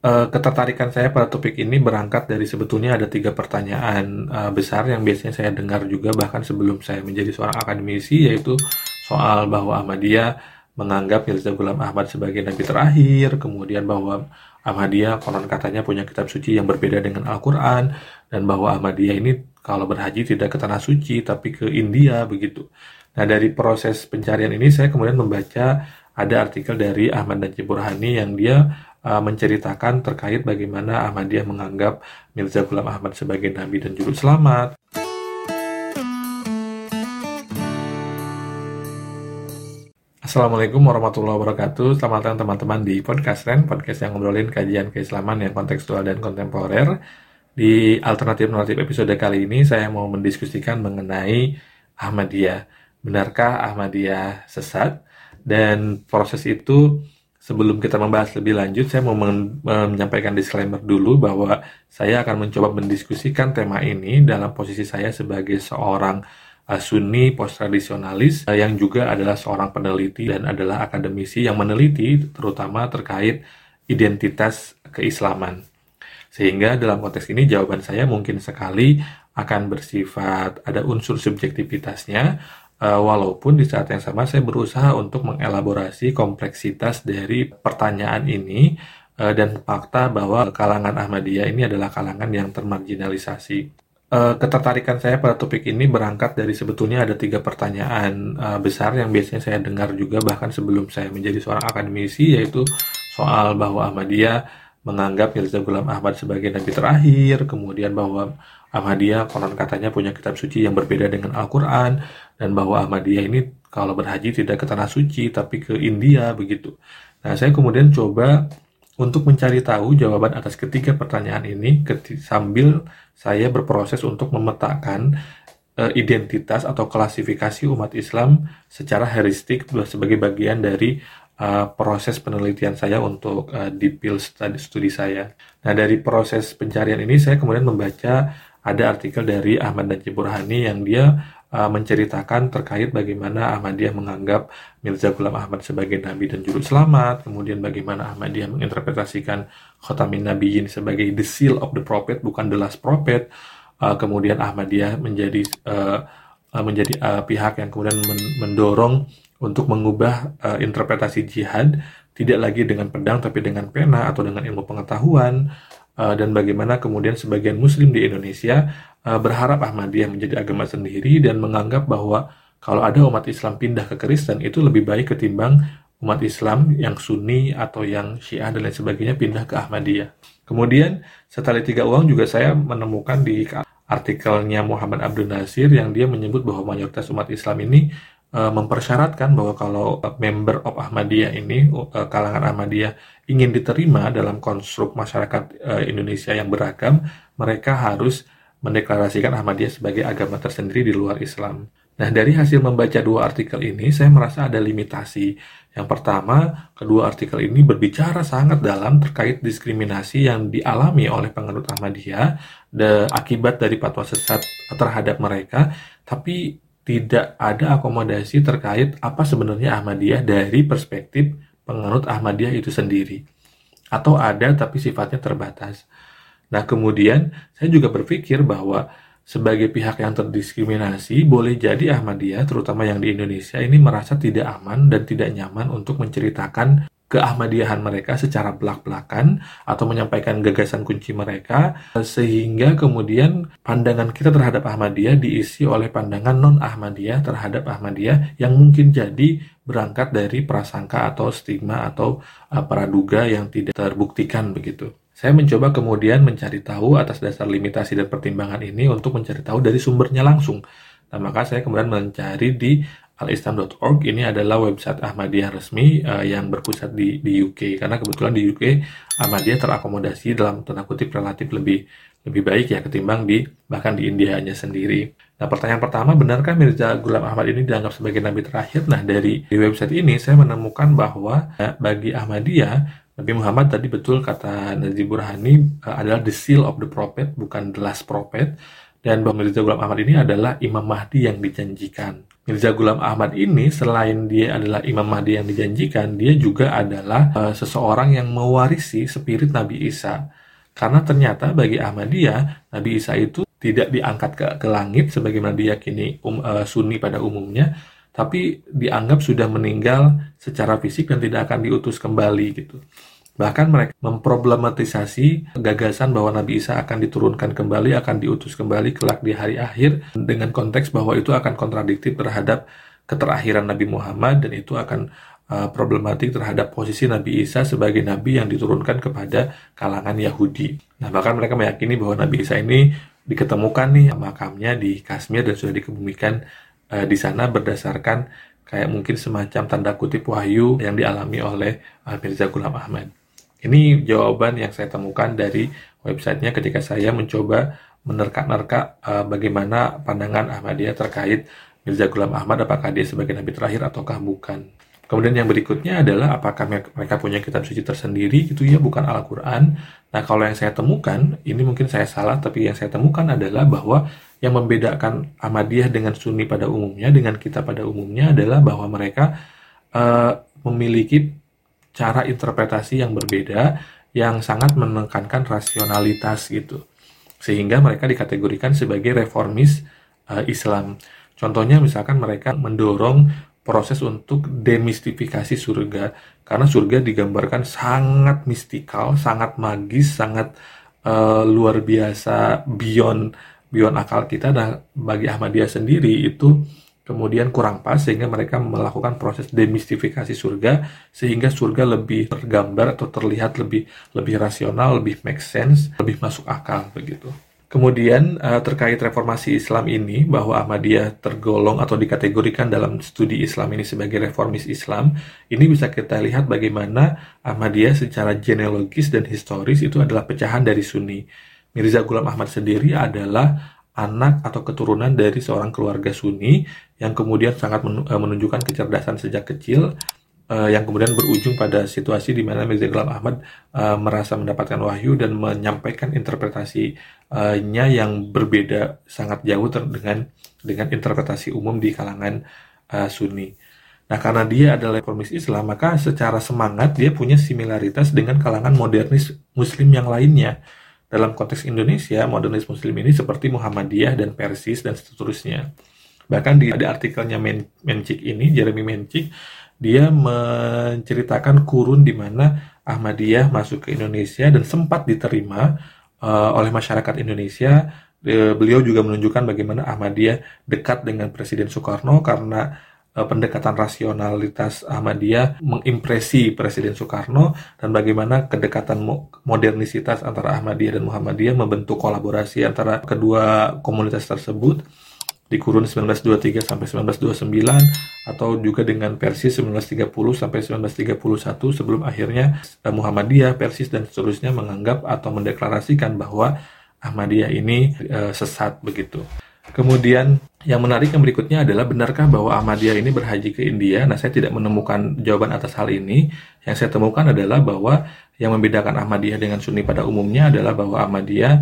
Uh, ketertarikan saya pada topik ini berangkat dari sebetulnya ada tiga pertanyaan uh, besar yang biasanya saya dengar juga bahkan sebelum saya menjadi seorang akademisi yaitu soal bahwa Ahmadiyah menganggap Mirza Ghulam Ahmad sebagai nabi terakhir, kemudian bahwa Ahmadiyah konon katanya punya kitab suci yang berbeda dengan Al-Quran, dan bahwa Ahmadiyah ini kalau berhaji tidak ke tanah suci tapi ke India begitu. Nah dari proses pencarian ini saya kemudian membaca ada artikel dari Ahmad Najib Burhani yang dia uh, menceritakan terkait bagaimana Ahmadiyah menganggap Mirza Ghulam Ahmad sebagai nabi dan juru selamat. Assalamualaikum warahmatullahi wabarakatuh. Selamat datang teman-teman di Podcast Ren, podcast yang ngobrolin kajian keislaman yang kontekstual dan kontemporer. Di alternatif naratif episode kali ini saya mau mendiskusikan mengenai Ahmadiyah. Benarkah Ahmadiyah sesat? Dan proses itu sebelum kita membahas lebih lanjut, saya mau menyampaikan disclaimer dulu bahwa saya akan mencoba mendiskusikan tema ini dalam posisi saya sebagai seorang uh, Sunni post tradisionalis uh, yang juga adalah seorang peneliti dan adalah akademisi yang meneliti terutama terkait identitas keislaman. Sehingga dalam konteks ini jawaban saya mungkin sekali akan bersifat ada unsur subjektivitasnya uh, walaupun di saat yang sama saya berusaha untuk mengelaborasi kompleksitas dari pertanyaan ini uh, dan fakta bahwa kalangan Ahmadiyah ini adalah kalangan yang termarginalisasi. Uh, ketertarikan saya pada topik ini berangkat dari sebetulnya ada tiga pertanyaan uh, besar yang biasanya saya dengar juga bahkan sebelum saya menjadi seorang akademisi yaitu soal bahwa Ahmadiyah menganggap Mirza Ghulam Ahmad sebagai nabi terakhir, kemudian bahwa Ahmadiyah konon katanya punya kitab suci yang berbeda dengan Al-Quran, dan bahwa Ahmadiyah ini kalau berhaji tidak ke tanah suci tapi ke India begitu. Nah saya kemudian coba untuk mencari tahu jawaban atas ketiga pertanyaan ini sambil saya berproses untuk memetakan uh, identitas atau klasifikasi umat Islam secara heuristik sebagai bagian dari uh, proses penelitian saya untuk uh, di field study, studi saya. Nah, dari proses pencarian ini saya kemudian membaca ada artikel dari Ahmad Najib Burhani yang dia uh, menceritakan terkait bagaimana Ahmadiyah menganggap Mirza Ghulam Ahmad sebagai nabi dan juru selamat, kemudian bagaimana Ahmadiyah menginterpretasikan Khotamin Nabiyin sebagai the seal of the prophet bukan the last prophet. Uh, kemudian Ahmadiyah menjadi uh, menjadi uh, pihak yang kemudian mendorong untuk mengubah uh, interpretasi jihad tidak lagi dengan pedang tapi dengan pena atau dengan ilmu pengetahuan uh, dan bagaimana kemudian sebagian muslim di Indonesia uh, berharap Ahmadiyah menjadi agama sendiri dan menganggap bahwa kalau ada umat Islam pindah ke Kristen itu lebih baik ketimbang umat Islam yang Sunni atau yang Syiah dan lain sebagainya pindah ke Ahmadiyah. Kemudian setelah tiga uang juga saya menemukan di artikelnya Muhammad Abdul Nasir yang dia menyebut bahwa mayoritas umat Islam ini uh, mempersyaratkan bahwa kalau member of Ahmadiyah ini uh, kalangan Ahmadiyah ingin diterima dalam konstruk masyarakat Indonesia yang beragam, mereka harus mendeklarasikan Ahmadiyah sebagai agama tersendiri di luar Islam. Nah, dari hasil membaca dua artikel ini, saya merasa ada limitasi. Yang pertama, kedua artikel ini berbicara sangat dalam terkait diskriminasi yang dialami oleh penganut Ahmadiyah, de, akibat dari fatwa sesat terhadap mereka, tapi tidak ada akomodasi terkait apa sebenarnya Ahmadiyah dari perspektif penganut Ahmadiyah itu sendiri. Atau ada tapi sifatnya terbatas. Nah kemudian saya juga berpikir bahwa sebagai pihak yang terdiskriminasi, boleh jadi Ahmadiyah, terutama yang di Indonesia, ini merasa tidak aman dan tidak nyaman untuk menceritakan keahmadiyahan mereka secara belak-belakan atau menyampaikan gagasan kunci mereka sehingga kemudian pandangan kita terhadap Ahmadiyah diisi oleh pandangan non-Ahmadiyah terhadap Ahmadiyah yang mungkin jadi berangkat dari prasangka atau stigma atau uh, praduga yang tidak terbuktikan begitu. Saya mencoba kemudian mencari tahu atas dasar limitasi dan pertimbangan ini untuk mencari tahu dari sumbernya langsung. Nah, maka saya kemudian mencari di alislam.org ini adalah website Ahmadiyah resmi uh, yang berpusat di, di UK karena kebetulan di UK Ahmadiyah terakomodasi dalam tanda kutip relatif lebih lebih baik ya ketimbang di bahkan di India hanya sendiri. Nah pertanyaan pertama benarkah Mirza Ghulam Ahmad ini dianggap sebagai nabi terakhir? Nah dari di website ini saya menemukan bahwa ya, bagi Ahmadiyah Nabi Muhammad tadi betul kata Najib Burhani uh, adalah the seal of the prophet bukan the last prophet dan bahwa Mirza Ghulam Ahmad ini adalah Imam Mahdi yang dijanjikan. Mirza Ghulam Ahmad ini selain dia adalah Imam Mahdi yang dijanjikan, dia juga adalah uh, seseorang yang mewarisi spirit Nabi Isa. Karena ternyata bagi Ahmadiyah, Nabi Isa itu tidak diangkat ke, ke langit sebagaimana diyakini um, uh, Sunni pada umumnya, tapi dianggap sudah meninggal secara fisik dan tidak akan diutus kembali gitu. Bahkan mereka memproblematisasi gagasan bahwa Nabi Isa akan diturunkan kembali, akan diutus kembali kelak di hari akhir dengan konteks bahwa itu akan kontradiktif terhadap keterakhiran Nabi Muhammad dan itu akan uh, problematik terhadap posisi Nabi Isa sebagai nabi yang diturunkan kepada kalangan Yahudi. Nah, bahkan mereka meyakini bahwa Nabi Isa ini diketemukan nih makamnya di Kashmir dan sudah dikebumikan uh, di sana berdasarkan kayak mungkin semacam tanda kutip wahyu yang dialami oleh uh, Mirza Ghulam Ahmad. Ini jawaban yang saya temukan dari websitenya ketika saya mencoba menerka-nerka uh, bagaimana pandangan Ahmadiyah terkait Mirza Ghulam Ahmad, apakah dia sebagai nabi terakhir ataukah bukan. Kemudian yang berikutnya adalah apakah mereka punya kitab suci tersendiri gitu ya, bukan Al-Quran. Nah kalau yang saya temukan, ini mungkin saya salah, tapi yang saya temukan adalah bahwa yang membedakan Ahmadiyah dengan Sunni pada umumnya, dengan kita pada umumnya adalah bahwa mereka uh, memiliki cara interpretasi yang berbeda yang sangat menekankan rasionalitas gitu. Sehingga mereka dikategorikan sebagai reformis uh, Islam. Contohnya misalkan mereka mendorong proses untuk demistifikasi surga karena surga digambarkan sangat mistikal, sangat magis, sangat uh, luar biasa beyond beyond akal kita. Nah, bagi Ahmadiyah sendiri itu kemudian kurang pas sehingga mereka melakukan proses demistifikasi surga sehingga surga lebih tergambar atau terlihat lebih lebih rasional, lebih make sense, lebih masuk akal begitu. Kemudian uh, terkait reformasi Islam ini bahwa Ahmadiyah tergolong atau dikategorikan dalam studi Islam ini sebagai reformis Islam, ini bisa kita lihat bagaimana Ahmadiyah secara genealogis dan historis itu adalah pecahan dari Sunni. Mirza Ghulam Ahmad sendiri adalah anak atau keturunan dari seorang keluarga Sunni yang kemudian sangat eh, menunjukkan kecerdasan sejak kecil uh, yang kemudian berujung pada situasi di mana Mirza Ghulam Ahmad uh, merasa mendapatkan wahyu dan menyampaikan interpretasinya yang berbeda sangat jauh dengan dengan interpretasi umum di kalangan Sunni. Nah, karena dia adalah reformis Islam, maka secara semangat dia punya similaritas dengan kalangan modernis Muslim yang lainnya. Dalam konteks Indonesia, modernis Muslim ini seperti Muhammadiyah dan Persis dan seterusnya. Bahkan di, di artikelnya Men, Mencik ini, Jeremy Mencik, dia menceritakan kurun di mana Ahmadiyah masuk ke Indonesia dan sempat diterima uh, oleh masyarakat Indonesia. Uh, beliau juga menunjukkan bagaimana Ahmadiyah dekat dengan Presiden Soekarno karena pendekatan rasionalitas Ahmadiyah mengimpresi Presiden Soekarno dan bagaimana kedekatan mo modernisitas antara Ahmadiyah dan Muhammadiyah membentuk kolaborasi antara kedua komunitas tersebut di kurun 1923 sampai 1929 atau juga dengan Persis 1930 sampai 1931 sebelum akhirnya eh, Muhammadiyah, Persis dan seterusnya menganggap atau mendeklarasikan bahwa Ahmadiyah ini e, sesat begitu. Kemudian yang menarik yang berikutnya adalah benarkah bahwa Ahmadiyah ini berhaji ke India? Nah, saya tidak menemukan jawaban atas hal ini. Yang saya temukan adalah bahwa yang membedakan Ahmadiyah dengan Sunni pada umumnya adalah bahwa Ahmadiyah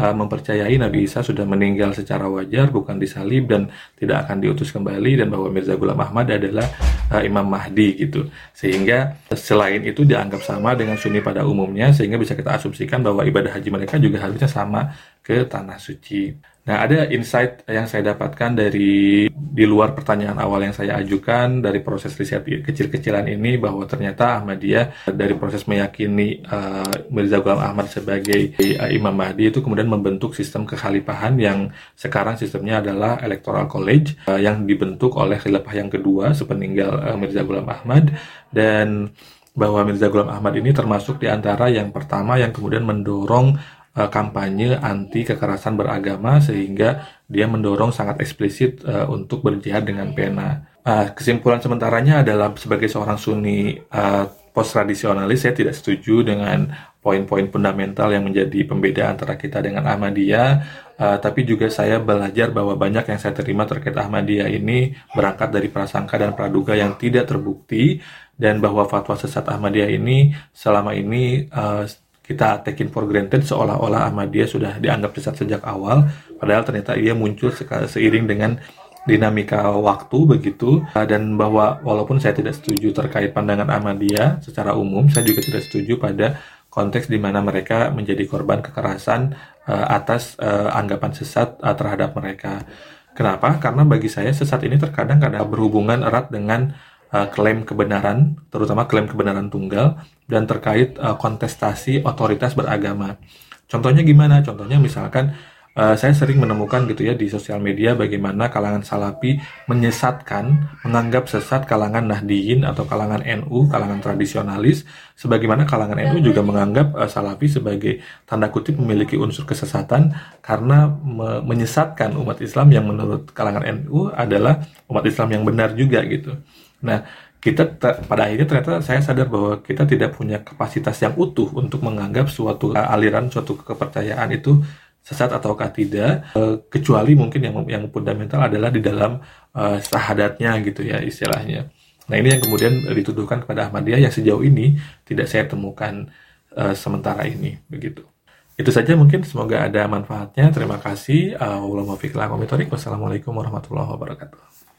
uh, mempercayai Nabi Isa sudah meninggal secara wajar, bukan disalib dan tidak akan diutus kembali dan bahwa Mirza Ghulam Ahmad adalah uh, Imam Mahdi gitu. Sehingga selain itu dianggap sama dengan Sunni pada umumnya sehingga bisa kita asumsikan bahwa ibadah haji mereka juga harusnya sama ke tanah suci. Nah, ada insight yang saya dapatkan dari di luar pertanyaan awal yang saya ajukan dari proses riset kecil-kecilan ini bahwa ternyata Ahmadiyah dari proses meyakini uh, Mirza Ghulam Ahmad sebagai uh, Imam Mahdi itu kemudian membentuk sistem kekhalifahan yang sekarang sistemnya adalah Electoral College uh, yang dibentuk oleh khilafah yang kedua sepeninggal uh, Mirza Ghulam Ahmad. Dan bahwa Mirza Ghulam Ahmad ini termasuk di antara yang pertama yang kemudian mendorong uh, kampanye anti kekerasan beragama sehingga dia mendorong sangat eksplisit uh, untuk berjihad dengan pena. Uh, kesimpulan sementaranya adalah sebagai seorang Sunni uh, post tradisionalis saya tidak setuju dengan poin-poin fundamental yang menjadi pembeda antara kita dengan Ahmadiyah, uh, tapi juga saya belajar bahwa banyak yang saya terima terkait Ahmadiyah ini berangkat dari prasangka dan praduga yang tidak terbukti dan bahwa fatwa sesat Ahmadiyah ini selama ini uh, kita taking for granted seolah-olah Ahmadiyah sudah dianggap sesat sejak awal, padahal ternyata ia muncul seiring dengan dinamika waktu begitu dan bahwa walaupun saya tidak setuju terkait pandangan Ahmadiyah secara umum, saya juga tidak setuju pada konteks di mana mereka menjadi korban kekerasan uh, atas uh, anggapan sesat uh, terhadap mereka. Kenapa? Karena bagi saya sesat ini terkadang kadang berhubungan erat dengan uh, klaim kebenaran, terutama klaim kebenaran tunggal dan terkait uh, kontestasi otoritas beragama. Contohnya gimana? Contohnya misalkan uh, saya sering menemukan gitu ya di sosial media bagaimana kalangan salafi menyesatkan, menganggap sesat kalangan Nahdiyin atau kalangan NU, kalangan tradisionalis, sebagaimana kalangan NU juga menganggap uh, salafi sebagai tanda kutip memiliki unsur kesesatan karena me menyesatkan umat Islam yang menurut kalangan NU adalah umat Islam yang benar juga gitu. Nah, kita pada akhirnya ternyata saya sadar bahwa kita tidak punya kapasitas yang utuh untuk menganggap suatu aliran, suatu kepercayaan itu sesat ataukah tidak uh, kecuali mungkin yang yang fundamental adalah di dalam uh, sahadatnya gitu ya istilahnya. Nah ini yang kemudian dituduhkan kepada Ahmadiyah yang sejauh ini tidak saya temukan uh, sementara ini begitu. Itu saja mungkin semoga ada manfaatnya. Terima kasih. Wassalamualaikum warahmatullahi wabarakatuh.